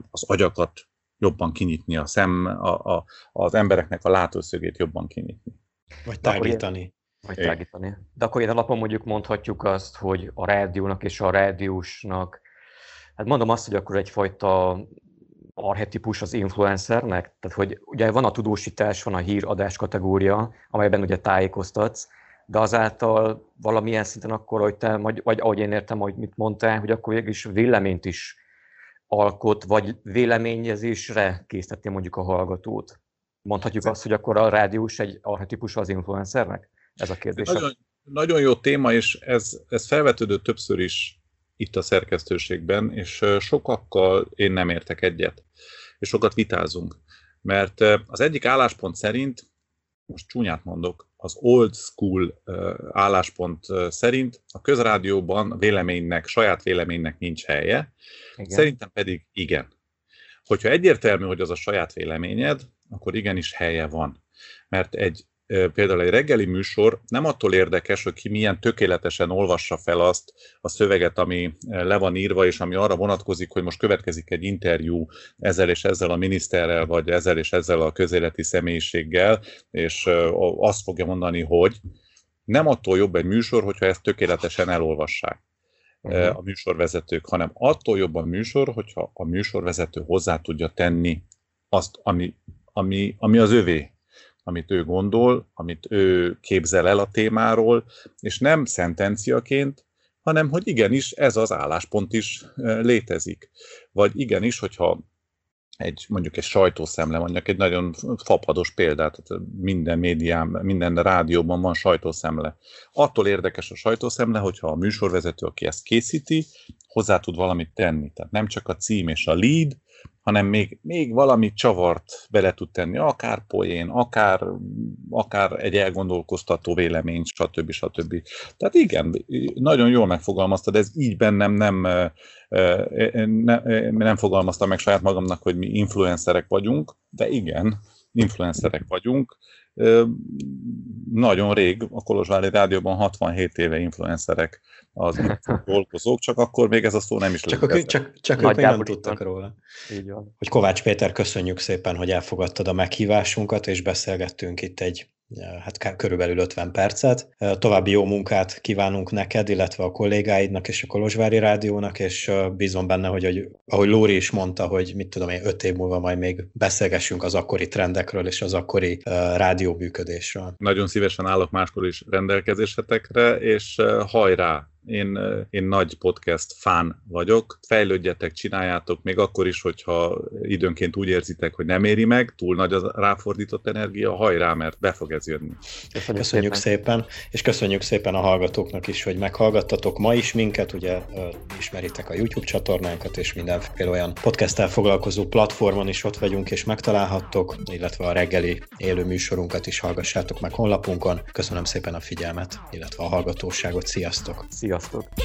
az agyakat jobban kinyitni, a szem, a, a, az embereknek a látószögét jobban kinyitni. Vagy tágítani. Vagy tágítani. De akkor én alapon mondjuk mondhatjuk azt, hogy a rádiónak és a rádiósnak, hát mondom azt, hogy akkor egyfajta arhetipus az influencernek, tehát hogy ugye van a tudósítás, van a híradás kategória, amelyben ugye tájékoztatsz, de azáltal valamilyen szinten akkor, hogy te, vagy, vagy ahogy én értem, hogy mit mondtál, hogy akkor is véleményt is alkot, vagy véleményezésre készítettél mondjuk a hallgatót. Mondhatjuk azt, hogy akkor a rádiós egy arhetipus az influencernek? Ez a kérdés. Nagyon, nagyon jó téma, és ez, ez felvetődött többször is itt a szerkesztőségben, és sokakkal én nem értek egyet, és sokat vitázunk. Mert az egyik álláspont szerint, most csúnyát mondok, az old school álláspont szerint a közrádióban véleménynek, saját véleménynek nincs helye, igen. szerintem pedig igen. Hogyha egyértelmű, hogy az a saját véleményed, akkor igenis helye van. Mert egy például egy reggeli műsor nem attól érdekes, hogy ki milyen tökéletesen olvassa fel azt a szöveget, ami le van írva, és ami arra vonatkozik, hogy most következik egy interjú ezzel és ezzel a miniszterrel, vagy ezzel és ezzel a közéleti személyiséggel, és azt fogja mondani, hogy nem attól jobb egy műsor, hogyha ezt tökéletesen elolvassák uh-huh. a műsorvezetők, hanem attól jobb a műsor, hogyha a műsorvezető hozzá tudja tenni azt, ami, ami, ami az övé amit ő gondol, amit ő képzel el a témáról, és nem szentenciaként, hanem hogy igenis ez az álláspont is létezik. Vagy igenis, hogyha egy, mondjuk egy sajtószemle, mondjuk egy nagyon fapados példát, tehát minden médián, minden rádióban van sajtószemle. Attól érdekes a sajtószemle, hogyha a műsorvezető, aki ezt készíti, hozzá tud valamit tenni. Tehát nem csak a cím és a lead, hanem még, még valami csavart bele tud tenni, akár poén, akár, akár egy elgondolkoztató vélemény, stb. stb. Tehát igen, nagyon jól megfogalmaztad, ez így bennem nem, nem, nem fogalmaztam meg saját magamnak, hogy mi influencerek vagyunk, de igen, influencerek vagyunk, nagyon rég, a Kolozsvári Rádióban 67 éve influencerek az dolgozók, csak akkor még ez a szó nem is Csak, a, csak, csak ők még nem tudtak róla. Így van. Hogy Kovács Péter, köszönjük szépen, hogy elfogadtad a meghívásunkat, és beszélgettünk itt egy hát körülbelül 50 percet. További jó munkát kívánunk neked, illetve a kollégáidnak és a Kolozsvári Rádiónak, és bízom benne, hogy, hogy ahogy Lóri is mondta, hogy mit tudom én, öt év múlva majd még beszélgessünk az akkori trendekről és az akkori uh, rádió működésről. Nagyon szívesen állok máskor is rendelkezésetekre, és hajrá! Én, én nagy podcast fán vagyok. Fejlődjetek, csináljátok, még akkor is, hogyha időnként úgy érzitek, hogy nem éri meg, túl nagy az ráfordított energia, hajrá, mert be fog ez jönni. Köszönjük, köszönjük szépen. szépen, és köszönjük szépen a hallgatóknak is, hogy meghallgattatok ma is minket, ugye ismeritek a YouTube csatornánkat, és mindenféle olyan podcasttel foglalkozó platformon is ott vagyunk, és megtalálhattok, illetve a reggeli élő műsorunkat is hallgassátok meg honlapunkon. Köszönöm szépen a figyelmet, illetve a hallgatóságot. Sziasztok! ャスト。